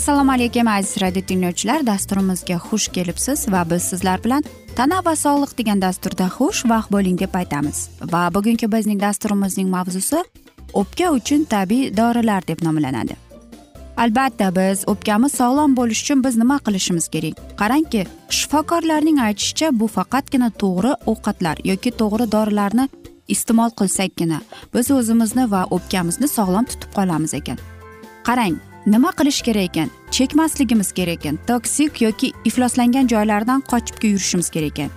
assalomu alaykum aziz radio tinglovchilar. Dasturimizga xush kelibsiz va biz sizlar bilan tana va sog'liq degan dasturda xush vaqt bo'ling deb aytamiz. Va bugungi bizning dasturimizning mavzusi o'pka uchun tabiiy dorilar deb nomlanadi. Albatta biz o'pkamiz sog'lom bo'lishi uchun biz nima qilishimiz kerak? Qarangki shifokorlarning aytishicha bu faqatgina to'g'ri ovqatlar yoki to'g'ri dorilarni iste'mol qilsakkina biz o'zimizni va o'pkamizni sog'lom tutib qolamiz ekan. Qarang nima qilish kerak ekan? Chekmasligimiz kerak ekan toksik yoki ifloslangan joylardan qochib yurishimiz kerak ekan.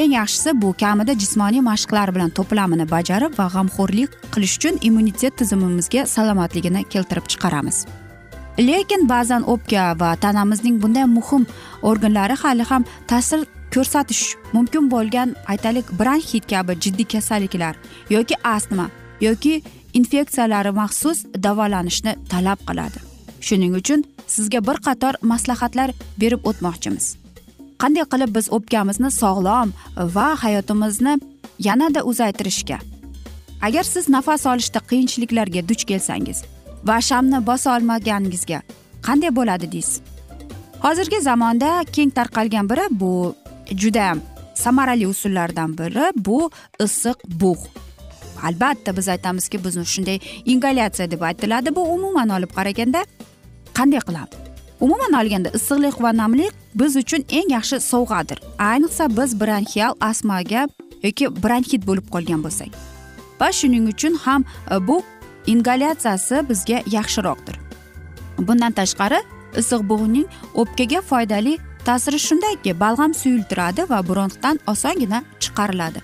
Eng yaxshisi bu kamida jismoniy mashqlar bilan to'plamini bajarib va g'amxo'rlik qilish uchun immunitet tizimimizga salomatligini keltirib chiqaramiz. Lekin ba'zan o'pka va tanamizning bunday muhim organlari hali ham ta'sir ko'rsatish mumkin bo'lgan aytaylik bronxit kabi jiddiy kasalliklar yoki astma yoki infeksiyalari maxsus davolanishni talab qiladi. Shuning uchun sizga bir qator maslahatlar berib o'tmoqchimiz. Qanday qilib biz o'pkamizni sog'lom va hayotimizni yanada uzaytirishga agar siz nafas olishda qiyinchiliklarga duch kelsangiz va shamni bosa olmaganingizga qanday bo'ladi deysiz? Hozirgi zamonda keng tarqalgan biri bu juda samarali usullardan biri bu issiq bug' albatta biz aytamizki bizni shunday ingalyatsiya deb aytiladi. Bu umuman olib qaraganda qanday qilamiz umuman olganda issiqlik va namlik biz uchun eng yaxshi sovg'adir. Ayniqsa biz bronxial astmaga yoki bronxit bo'lib qolgan bo'lsak. Va shuning uchun ham e, bu ingalyatsiyasi bizga yaxshiroqdir. Bundan tashqari issiq bug'ning o'pkaga foydali ta'siri shundaki balg'am suyultiradi va bronxdan osongina chiqariladi.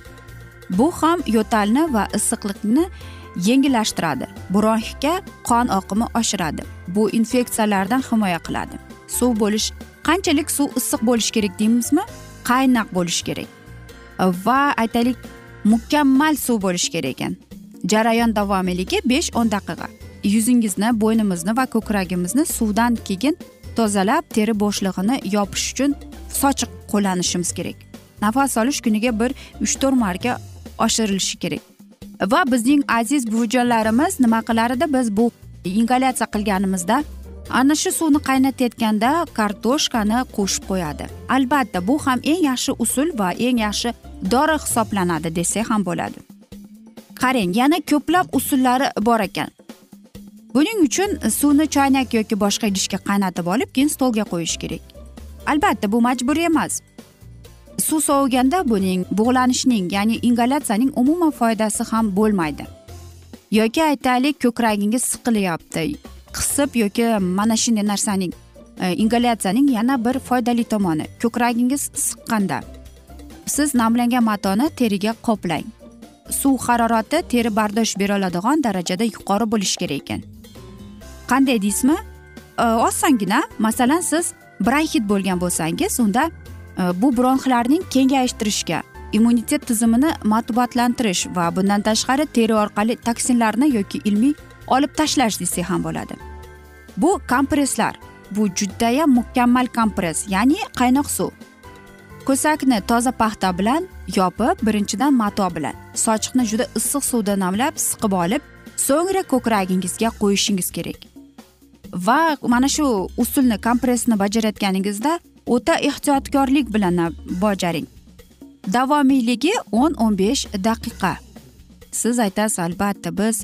Bu ham yo'talni va issiqlikni yengillashtiradi bronxga qon oqimi oshiradi bu infeksiyalardan himoya qiladi. Suv bo'lish qanchalik suv issiq bo'lishi kerak deymizmi? Qaynoq bo'lishi kerak. Va aytaylik mukammal suv bo'lishi kerak ekan. Jarayon davomiyligi besh o'n daqiqa. Yuzingizni bo'ynimizni va ko'kragimizni suvdan keyin tozalab teri bo'shlig'ini yopish uchun sochiq qo'llanishimiz kerak. Nafas olish kuniga bir uch to'rt marta oshirilishi kerak. Va bizning aziz buvijonlarimiz nima qilar edi biz bu ingalyatsiya qilganimizda ana shu suvni qaynatayotganda kartoshkani qo'shib qo'yadi. Albatta bu ham eng yaxshi usul va eng yaxshi dori hisoblanadi desak ham bo'ladi. Qarang yana ko'plab usullari bor ekan. Buning uchun suvni choynak yoki boshqa idishga qaynatib olib keyin stolga qo'yish kerak. Albatta bu majburiy emas. Suv soviganda buning bug'lanishning ya'ni ingalyatsiyaning umuman foydasi ham bo'lmaydi. Yoki aytaylik ko'kragingiz siqilyapti qisib yoki mana shunday narsaning e, ingalyatsiyaning yana bir foydali tomoni ko'kragingiz siqqanda. Siz namlangan matoni teriga qoplang. Suv harorati teri bardosh bera oladigan darajada yuqori bo'lishi kerak ekan. Qanday deysizmi? E, Osongina masalan siz bronxit bo'lgan bo'lsangiz unda e, bu bronxlarning kengaytirishga immunitet tizimini matbuatlantirish va bundan tashqari teri orqali toksinlarni yoki ilmiy olib tashlash desak ham bo'ladi. Bu kompresslar bu judayam mukammal kompress ya'ni qaynoq suv. Ko'sakni toza paxta bilan yopib birinchidan mato bilan sochiqni juda issiq suvda namlab siqib olib so'ngra ko'kragingizga qo'yishingiz kerak. Va mana shu usulni kompressni bajarayotganingizda o'ta ehtiyotkorlik bilan bajaring davomiyligi o'n o'n besh daqiqa. Siz aytasiz albatta biz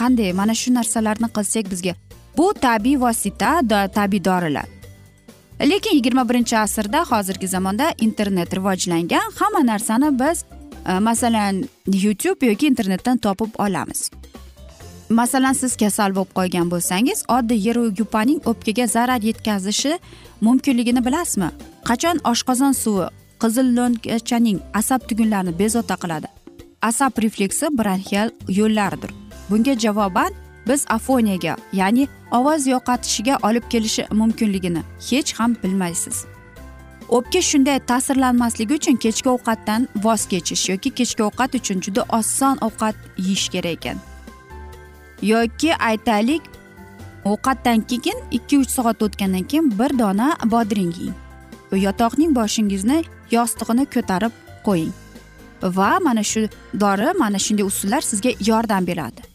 qanday mana shu narsalarni qilsak bizga bu tabiiy vosita tabiiy dorilar. Lekin yigirma birinchi asrda hozirgi zamonda internet rivojlangan hamma narsani biz e, masalan youtube yoki internetdan topib olamiz. Masalan siz kasal bo'lib qolgan bo'lsangiz oddiy yer yupaning o'pkaga zarar yetkazishi mumkinligini bilasizmi? Qachon oshqozon suvi qizil lo'nkachaning asab tugunlarini bezovta qiladi? Asab refleksi bronxial yo'llaridir. Bunga javoban biz afoniyaga ya'ni ovoz yo'qotishiga olib kelishi mumkinligini hech ham bilmaysiz. O'pka shunday ta'sirlanmasligi uchun kechki ovqatdan voz kechish yoki kechki ovqat uchun juda oson ovqat yeyish kerak ekan. Yoki aytaylik ovqatdan keyin ikki uch soat o'tgandan keyin bir dona bodring yeng. Yotoqning boshingizni yostig'ini ko'tarib qo'ying. Va mana shu dori mana shunday usullar sizga yordam beradi.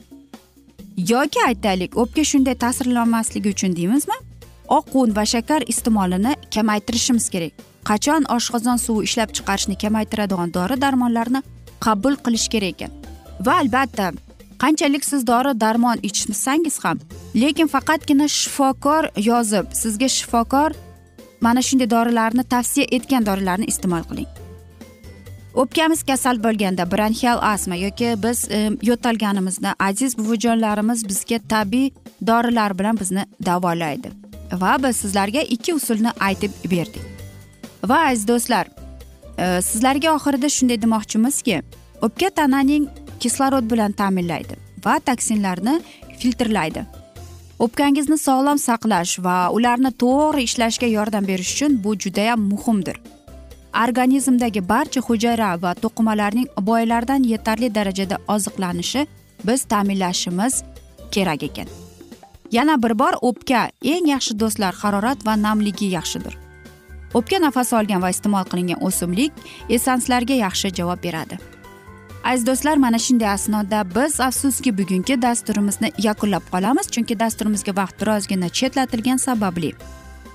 Yoki aytaylik o'pka shunday ta'sirlanmasligi uchun deymizmi? Oq un va shakar iste'molini kamaytirishimiz kerak. Qachon oshqozon suvi ishlab chiqarishni kamaytiradigan dori darmonlarni qabul qilish kerak ekan? Va albatta qanchalik siz dori darmon ichsangiz ham lekin faqatgina shifokor yozib sizga shifokor mana shunday dorilarni tavsiya etgan dorilarni iste'mol qiling. O'pkamiz kasal bo'lganda bronxial astma yoki biz e, yo'talganimizda aziz buvijonlarimiz bizga tabiiy dorilar bilan bizni davolaydi. Va biz sizlarga ikki usulni aytib berdik. Va aziz do'stlar e, sizlarga oxirida shunday demoqchimizki o'pka tananing kislorod bilan ta'minlaydi va toksinlarni filtrlaydi. O'pkangizni sog'lom saqlash va ularni to'g'ri ishlashga yordam berish uchun bu judayam muhimdir. Organizmdagi barcha hujayra va to'qimalarning boylardan yetarli darajada oziqlanishi biz ta'minlashimiz kerak ekan. Yana bir bor o'pka eng yaxshi do'stlar harorat va namligi yaxshidir. O'pka nafas olgan va iste'mol qilingan o'simlik esanslarga yaxshi javob beradi. Aziz do'stlar mana shunday asnoda biz afsuski bugungi dasturimizni yakunlab qolamiz chunki dasturimizga vaqt birozgina chetlatilgani sababli.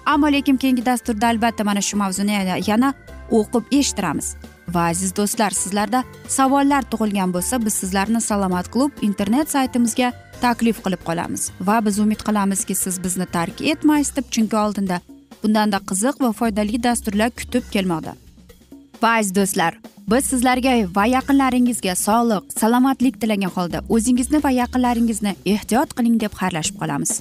Ammo lekin keyingi dasturda albatta mana shu mavzuni yana o'qib eshittiramiz. Va aziz do'stlar sizlarda savollar tug'ilgan bo'lsa biz sizlarni salomat klub internet saytimizga taklif qilib qolamiz. Va biz umid qilamizki siz bizni tark etmaysiz deb chunki oldinda bundanda qiziq va foydali dasturlar kutib kelmoqda. Va aziz do'stlar biz sizlarga va yaqinlaringizga sog'lik salomatlik tilagan holda o'zingizni va yaqinlaringizni ehtiyot qiling deb xayrlashib qolamiz.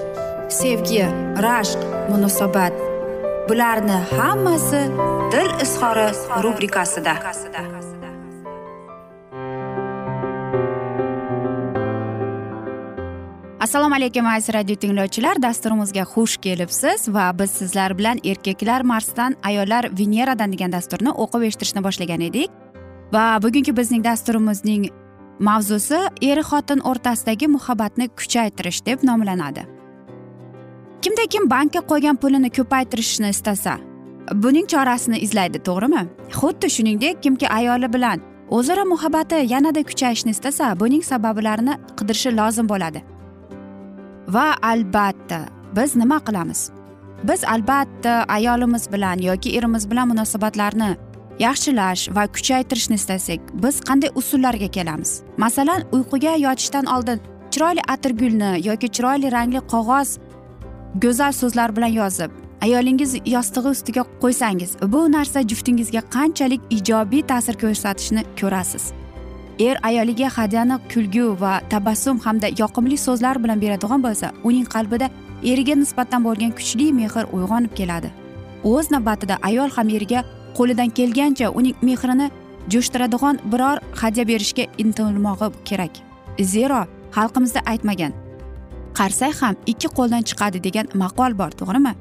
sevgi rashq munosabat. Bularni hammasi dil izhori rubrikasida. Assalomu alaykum aziz radio tinglovchilar. Dasturimizga xush kelibsiz va biz sizlar bilan erkaklar marsdan ayollar veneradan degan dasturni o'qib eshittirishni boshlagan edik. Va bugungi bizning dasturimizning mavzusi er xotin o'rtasidagi muhabbatni kuchaytirish deb nomlanadi. Kimda kim bankka qo'ygan pulini ko'paytirishni istasa buning chorasini izlaydi to'g'rimi? Xuddi shuningdek kimki ayoli bilan o'zaro muhabbati yanada kuchayishni istasa buning sabablarini qidirishi lozim bo'ladi. Va albatta biz nima qilamiz? Biz albatta ayolimiz bilan yoki erimiz bilan munosabatlarni yaxshilash va kuchaytirishni istasak biz qanday usullarga kelamiz? Masalan uyquga yotishdan oldin chiroyli atirgulni yoki chiroyli rangli qog'oz go'zal so'zlar bilan yozib ayolingiz yostig'i ustiga qo'ysangiz bu narsa juftingizga qanchalik ijobiy ta'sir ko'rsatishini ko'rasiz. Er ayoliga hadyani kulgu va tabassum hamda yoqimli so'zlar bilan beradigan bo'lsa uning qalbida eriga nisbatan bo'lgan kuchli mehr uyg'onib keladi. O'z navbatida ayol ham eriga qo'lidan kelgancha uning mehrini jo'shtiradigan biror hadya berishga intilmog'i kerak. Zero xalqimizda aytmagan qarsak ham ikki qo'ldan chiqadi degan maqol bor to'g'rimi?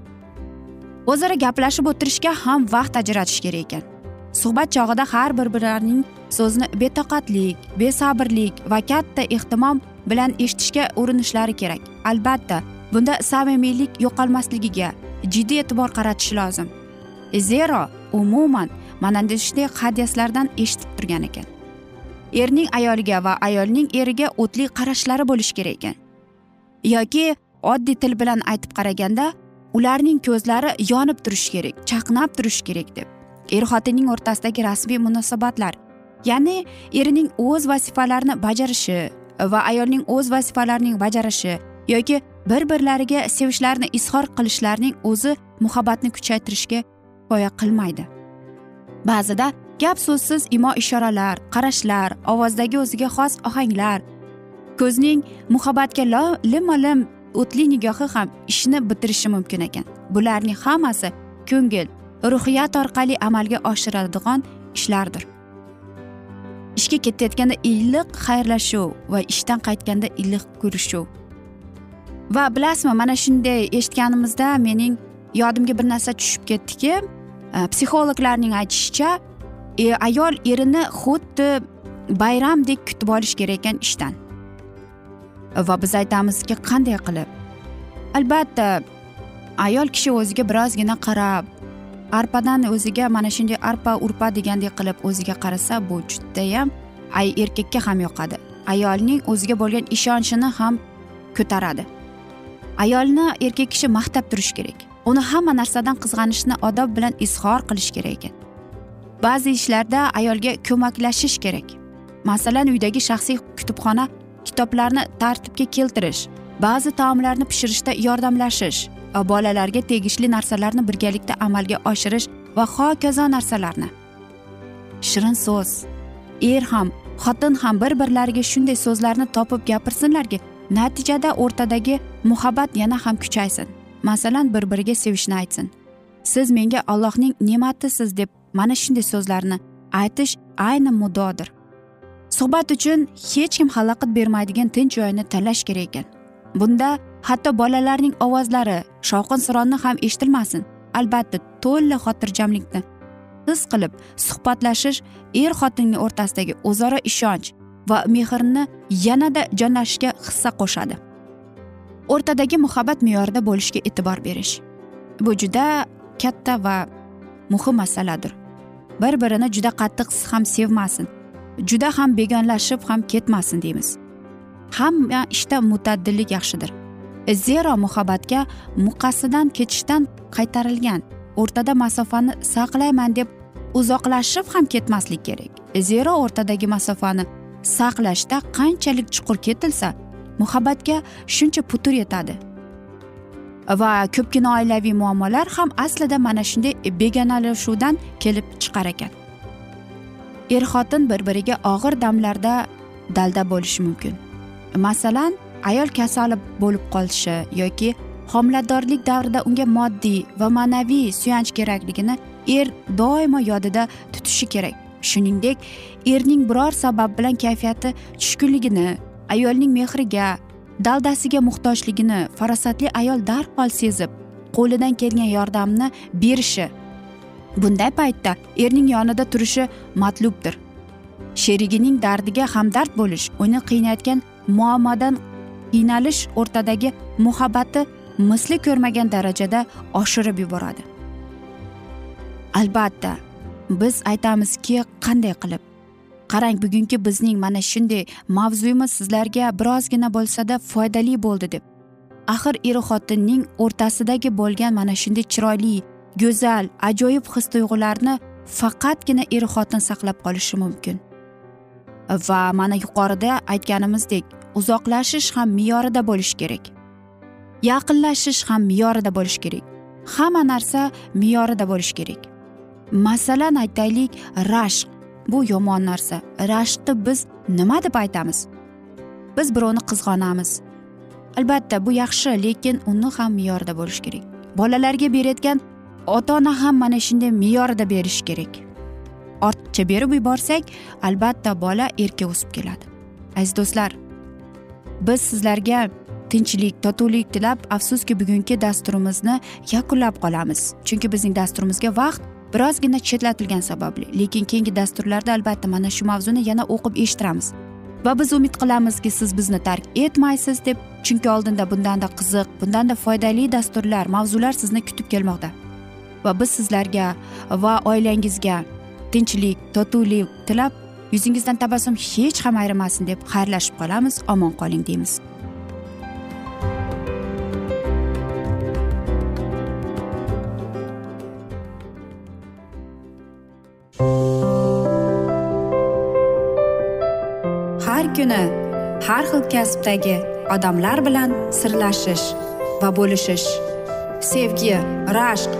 O'zaro gaplashib o'tirishga ham vaqt ajratish kerak ekan. Suhbat chog'ida har bir birlarining so'zini betoqatlik besabrlik va katta ehtimom bilan eshitishga urinishlari kerak. Albatta bunda samimiylik yo'qolmasligiga jiddiy e'tibor qaratish lozim. Zero umuman mana shunday hadyaslardan eshitib turgan ekan. Erning ayoliga va ayolning eriga o'tli qarashlari bo'lishi kerak ekan. Yoki oddiy til bilan aytib qaraganda ularning ko'zlari yonib turishi kerak chaqnab turishi kerak deb. Er xotinning o'rtasidagi rasmiy munosabatlar ya'ni erining o'z vazifalarini bajarishi va ayolning o'z vazifalarining bajarishi yoki bir birlariga sevishlarini izhor qilishlarining o'zi muhabbatni kuchaytirishga kifoya qilmaydi. Ba'zida gap so'zsiz imo ishoralar qarashlar ovozdagi o'ziga xos ohanglar ko'zning muhabbatga limma lim o'tli nigohi ham ishni bitirishi mumkin ekan. Bularning hammasi ko'ngil ruhiyat orqali amalga oshiradigan ishlardir. Ishga ketayotganda iliq xayrlashuv va ishdan qaytganda iliq ko'rishuv. Va bilasizmi mana shunday eshitganimizda mening yodimga bir narsa tushib ketdiki e, psixologlarning aytishicha e, ayol erini xuddi bayramdek kutib olish kerak ekan ishdan. Va biz aytamizki qanday qilib? Albatta ayol kishi o'ziga birozgina qarab arpadan o'ziga mana shunday arpa urpa degandek qilib o'ziga qarasa bu judayam ay erkakka ham yoqadi. Ayolning o'ziga bo'lgan ishonchini ham ko'taradi. Ayolni erkak kishi maqtab turish kerak. Uni hamma narsadan qizg'anishni odob bilan izhor qilish kerak ekan. Ba'zi ishlarda ayolga ko'maklashish kerak. Masalan uydagi shaxsiy kutubxona kitoblarni tartibga keltirish ba'zi taomlarni pishirishda yordamlashish bolalarga tegishli narsalarni birgalikda amalga oshirish va hokazo narsalarni. Shirin so'z er ham xotin ham bir birlariga shunday so'zlarni topib gapirsinlarki natijada o'rtadagi muhabbat yana ham kuchaysin. Masalan bir biriga sevishni aytsin. Siz menga allohning ne'matisiz deb mana shunday so'zlarni aytish ayni muddodir suhbat uchun hech kim xalaqit bermaydigan tinch joyni tanlash kerak ekan. Bunda hatto bolalarning ovozlari shovqin suronni ham eshitilmasin. Albatta to'la xotirjamlikni his qilib suhbatlashish er xotinning o'rtasidagi o'zaro ishonch va mehrni yanada jonlashishga hissa qo'shadi. O'rtadagi muhabbat me'yorida bo'lishga e'tibor berish. Bu juda katta va muhim masaladir. Bir birini juda qattiq ham sevmasin. Juda ham begonlashib ham ketmasin deymiz. Hamma ishda mutaddillik yaxshidir. Zero muhabbatga muqasidan ketishdan qaytarilgan o'rtada masofani saqlayman deb uzoqlashib ham ketmaslik kerak. Zero o'rtadagi masofani saqlashda qanchalik chuqur ketilsa muhabbatga shuncha putur yetadi. Va ko'pgina oilaviy muammolar ham aslida mana shunday begonalashuvdan kelib chiqar ekan. Er xotin bir biriga og'ir damlarda dalda bo'lishi mumkin. Masalan ayol kasali bo'lib qolishi yoki homiladorlik davrida unga moddiy va ma'naviy suyanch kerakligini er doimo yodida tutishi kerak. Shuningdek erning biror sabab bilan kayfiyati tushkunligini ayolning mehriga daldasiga muhtojligini farosatli ayol darhol sezib qo'lidan kelgan yordamni berishi bunday paytda erning yonida turishi matlubdir. Sherigining dardiga hamdard bo'lish uni qiynayotgan muammodan qiynalish o'rtadagi muhabbati misli ko'rmagan darajada oshirib yuboradi. Albatta biz aytamizki qanday qilib? Qarang bugungi bizning mana shunday mavzuyimiz sizlarga birozgina bo'lsada foydali bo'ldi deb. Axir er xotinning o'rtasidagi bo'lgan mana shunday chiroyli go'zal ajoyib his tuyg'ularni faqatgina er xotin saqlab qolishi mumkin. Va mana yuqorida aytganimizdek uzoqlashish ham me'yorida bo'lishi kerak. Yaqinlashish ham me'yorida bo'lishi kerak. Hamma narsa me'yorida bo'lishi kerak. Masalan aytaylik rashq. Bu yomon narsa. Rashqni biz nima deb aytamiz? Biz birovni qizg'onamiz. Albatta bu yaxshi lekin uni ham me'yorida bo'lishi kerak. Bolalarga berayotgan ota ona ham mana shunday me'yorida berishi kerak. Ortiqcha berib yuborsak albatta bola erka o'sib keladi. Aziz do'stlar biz sizlarga tinchlik totuvlik tilab afsuski bugungi dasturimizni yakunlab qolamiz. Chunki bizning dasturimizga vaqt birozgina chetlatilgani sababli lekin keyingi dasturlarda albatta mana shu mavzuni yana o'qib eshittiramiz. Va biz umid qilamizki siz bizni tark etmaysiz deb chunki oldinda bundanda qiziq bundanda foydali dasturlar mavzular sizni kutib kelmoqda. Va biz sizlarga va oilangizga tinchlik totuvlik tilab yuzingizdan tabassum hech ham ayrimasin deb xayrlashib qolamiz. Omon qoling deymiz. Har kuni har xil kasbdagi odamlar bilan sirlashish va bo'lishish sevgi rashq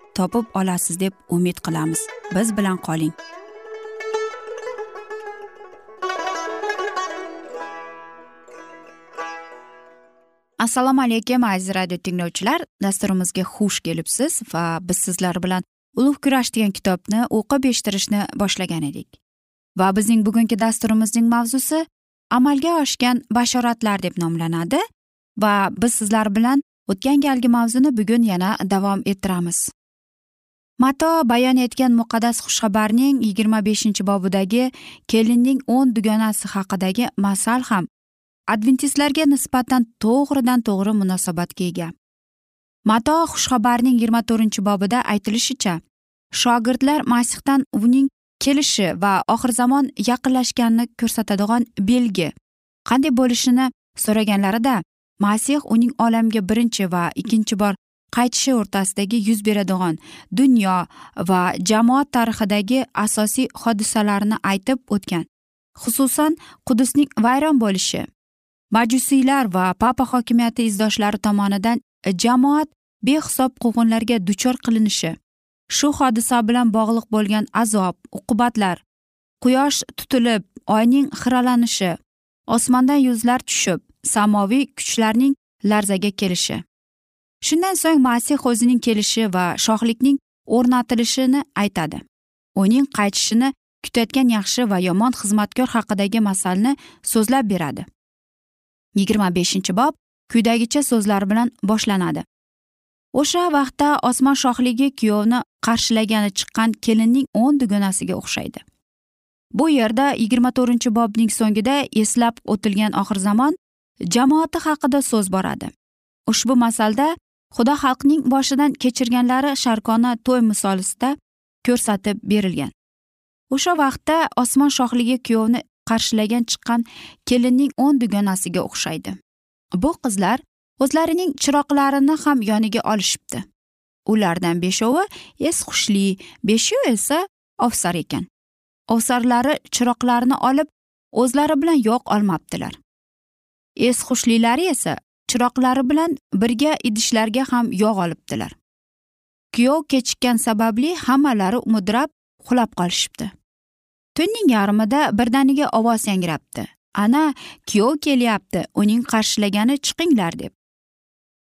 topib olasiz deb umid qilamiz. Biz bilan qoling. Assalomu alaykum aziz radio tinglovchilar. Dasturimizga xush kelibsiz va biz sizlar bilan ulug' kurash degan kitobni o'qib eshittirishni boshlagan edik. Va bizning bugungi dasturimizning mavzusi amalga oshgan bashoratlar deb nomlanadi. Va biz sizlar bilan o'tgan galgi mavzuni bugun yana davom ettiramiz. Mato bayon etgan muqaddas xushxabarning yigirma beshinchi bobidagi kelinning o'n dugonasi haqidagi masal ham adventistlarga nisbatan to'g'ridan to'g'ri munosabatga ega. Mato xushxabarning yigirma to'rtinchi bobida aytilishicha shogirdlar masihdan uning kelishi va oxir zamon yaqinlashganini ko'rsatadigan belgi qanday bo'lishini so'raganlarida masih uning olamga birinchi va ikkinchi bor qaytishi o'rtasidagi yuz beradigan dunyo va jamoat tarixidagi asosiy hodisalarni aytib o'tgan. Xususan qudusning vayron bo'lishi majusiylar va papa hokimiyati izdoshlari tomonidan jamoat behisob quvg'inlarga duchor qilinishi shu hodisa bilan bog'liq bo'lgan azob uqubatlar quyosh tutilib oyning xiralanishi osmondan yulduzlar tushib samoviy kuchlarning larzaga kelishi. Shundan so'ng masih o'zining kelishi va shohlikning o'rnatilishini aytadi. Uning qaytishini kutayotgan yaxshi va yomon xizmatkor haqidagi masalni so'zlab beradi. Yigirma beshinchi bob quyidagicha so'zlar bilan boshlanadi. O'sha vaqtda osmon shohligi kuyovni qarshilagani chiqqan kelinning o'n dugonasiga o'xshaydi. Bu yerda yigirma to'rtinchi bobning so'ngida eslab o'tilgan oxir zamon jamoati haqida so'z boradi. Ushbu masalda xudo xalqning boshidan kechirganlari sharkona to'y misolisida ko'rsatib berilgan. O'sha vaqtda osmon shohligi kuyovni qarshilagan chiqqan kelinning o'n dugonasiga o'xshaydi. Bu qizlar o'zlarining chiroqlarini ham yoniga olishibdi. Ulardan beshovi es hushli beshovi esa ovsar ekan. Ovsarlari chiroqlarini olib o'zlari bilan yoq olmabdilar. Es xushlilari esa chiroqlari bilan birga idishlarga ham yog' olibdilar kuyov kechikkan sababli hammalari mudrab uxlab qolishibdi. Tunning yarmida birdaniga ovoz yangrabdi. Ana kuyov kelyapti uning qarshilagani chiqinglar deb.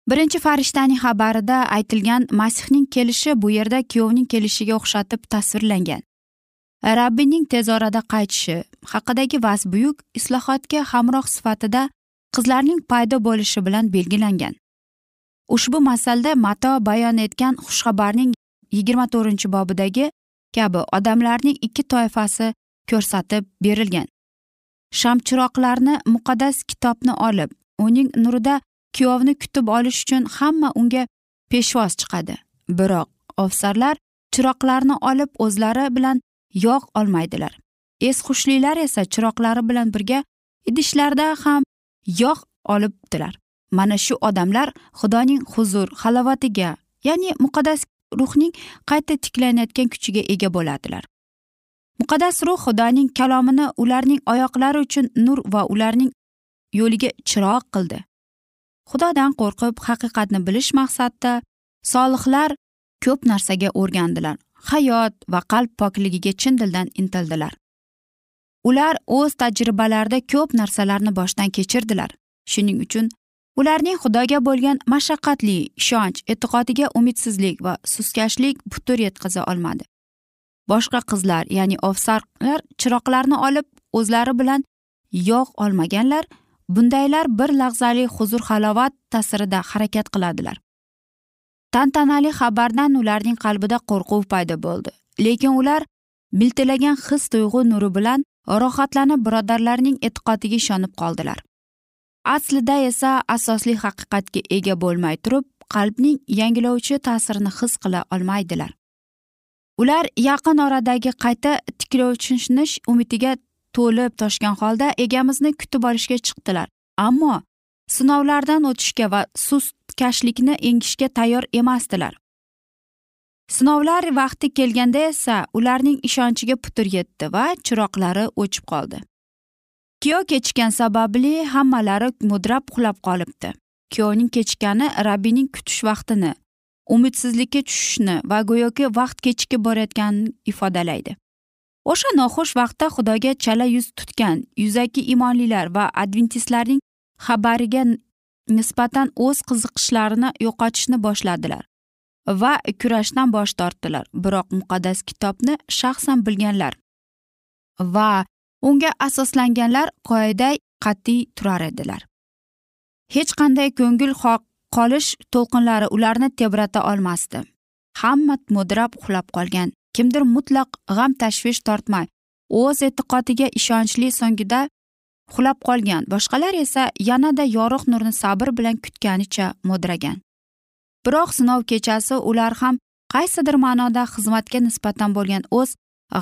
Birinchi farishtaning xabarida aytilgan masihning kelishi bu yerda kuyovning kelishiga o'xshatib tasvirlangan. Rabbiyning tez orada qaytishi haqidagi vaz buyuk islohotga hamroh sifatida qizlarning paydo bo'lishi bilan belgilangan. Ushbu masalda mato bayon etgan xushxabarning yigirma to'rtinchi bobidagi kabi odamlarning ikki toifasi ko'rsatib berilgan. Shamchiroqlarni muqaddas kitobni olib uning nurida kuyovni kutib olish uchun hamma unga peshvoz chiqadi. Biroq ofsarlar chiroqlarni olib o'zlari bilan yog' olmaydilar. Esxushlilar esa chiroqlari bilan birga idishlarda ham yog' olibdilar. Mana shu odamlar xudoning huzur halovatiga ya'ni muqaddas ruhning qayta tiklanayotgan kuchiga ega bo'ladilar. Muqaddas ruh xudoning kalomini ularning oyoqlari uchun nur va ularning yo'liga chiroq qildi. Xudodan qo'rqib haqiqatni bilish maqsadida solihlar ko'p narsaga o'rgandilar. Hayot va qalb pokligiga chin dildan intildilar. Ular o'z tajribalarida ko'p narsalarni boshdan kechirdilar. Shuning uchun ularning xudoga bo'lgan mashaqqatli ishonch e'tiqodiga umidsizlik va suskashlik putur yetkaza olmadi. Boshqa qizlar ya'ni ofsarlar chiroqlarni olib o'zlari bilan yog' olmaganlar bundaylar bir lahzalik huzur halovat ta'sirida harakat qiladilar. Tantanali xabardan ularning qalbida qo'rquv paydo bo'ldi lekin ular miltillagan his tuyg'u nuri bilan rohatlanib birodarlarining e'tiqodiga ishonib qoldilar. Aslida esa asosli haqiqatga ega bo'lmay turib qalbning yangilovchi ta'sirini his qila olmaydilar. Ular yaqin oradagi qayta tiklovchinish umidiga to'lib toshgan holda egamizni kutib olishga chiqdilar. Ammo sinovlardan o'tishga va sustkashlikni yengishga tayyor emasdilar. Sinovlar vaqti kelganda esa ularning ishonchiga putur yetdi va chiroqlari o'chib qoldi. Kuyov kechikkan sababli hammalari mudrab uxlab qolibdi. Kuyovning kechikkani rabbiyning kutish vaqtini umidsizlikka tushishni va go'yoki vaqt kechikib borayotganini ifodalaydi. O'sha noxush vaqtda xudoga chala yuz tutgan yuzaki imonlilar va adventistlarning xabariga nisbatan o'z qiziqishlarini yo'qotishni boshladilar. Va kurashdan bosh tortdilar. Biroq muqaddas kitobni shaxsan bilganlar va unga asoslanganlar qoida qat'iy turar edilar. Hech qanday ko'ngil qolish to'lqinlari ularni tebrata olmasdi. Hamma mudrab uxlab qolgan kimdir mutlaq g'am tashvish tortmay o'z e'tiqodiga ishonchli so'ngida uxlab qolgan boshqalar esa yanada yorug' nurni sabr bilan kutganicha mudragan. Biroq sinov kechasi ular ham qaysidir ma'noda xizmatga nisbatan bo'lgan o'z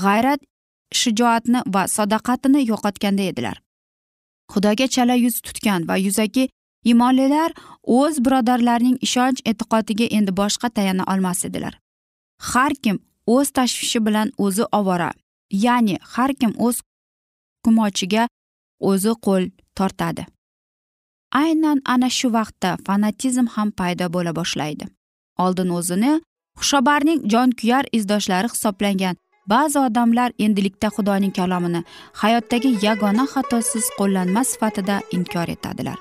g'ayrat shijoatni va sadoqatini yo'qotganda edilar. Xudoga chala yuz tutgan va yuzaki imonlilar o'z birodarlarining ishonch e'tiqodiga endi boshqa tayana olmas edilar. Har kim o'z tashvishi bilan o'zi ovora ya'ni har kim o'z kumochiga o'zi qo'l tortadi. Aynan ana shu vaqtda fanatizm ham paydo bo'la boshlaydi. Oldin o'zini xushobarning jonkuyar izdoshlari hisoblangan ba'zi odamlar endilikda xudoning kalomini hayotdagi yagona xatosiz qo'llanma sifatida inkor etadilar.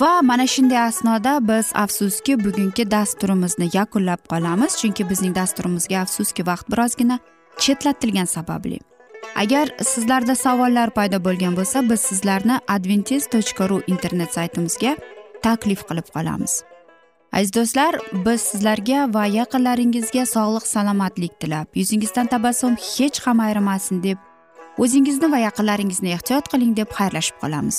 Va mana shunday asnoda biz afsuski bugungi dasturimizni yakunlab qolamiz chunki bizning dasturimizga afsuski vaqt birozgina chetlatilgani sababli. Agar sizlarda savollar paydo bo'lgan bo'lsa biz sizlarni adventis tochka ru internet saytimizga taklif qilib qolamiz. Aziz do'stlar biz sizlarga va yaqinlaringizga sog'lik salomatlik tilab yuzingizdan tabassum hech ham ayrimasin deb o'zingizni va yaqinlaringizni ehtiyot qiling deb xayrlashib qolamiz.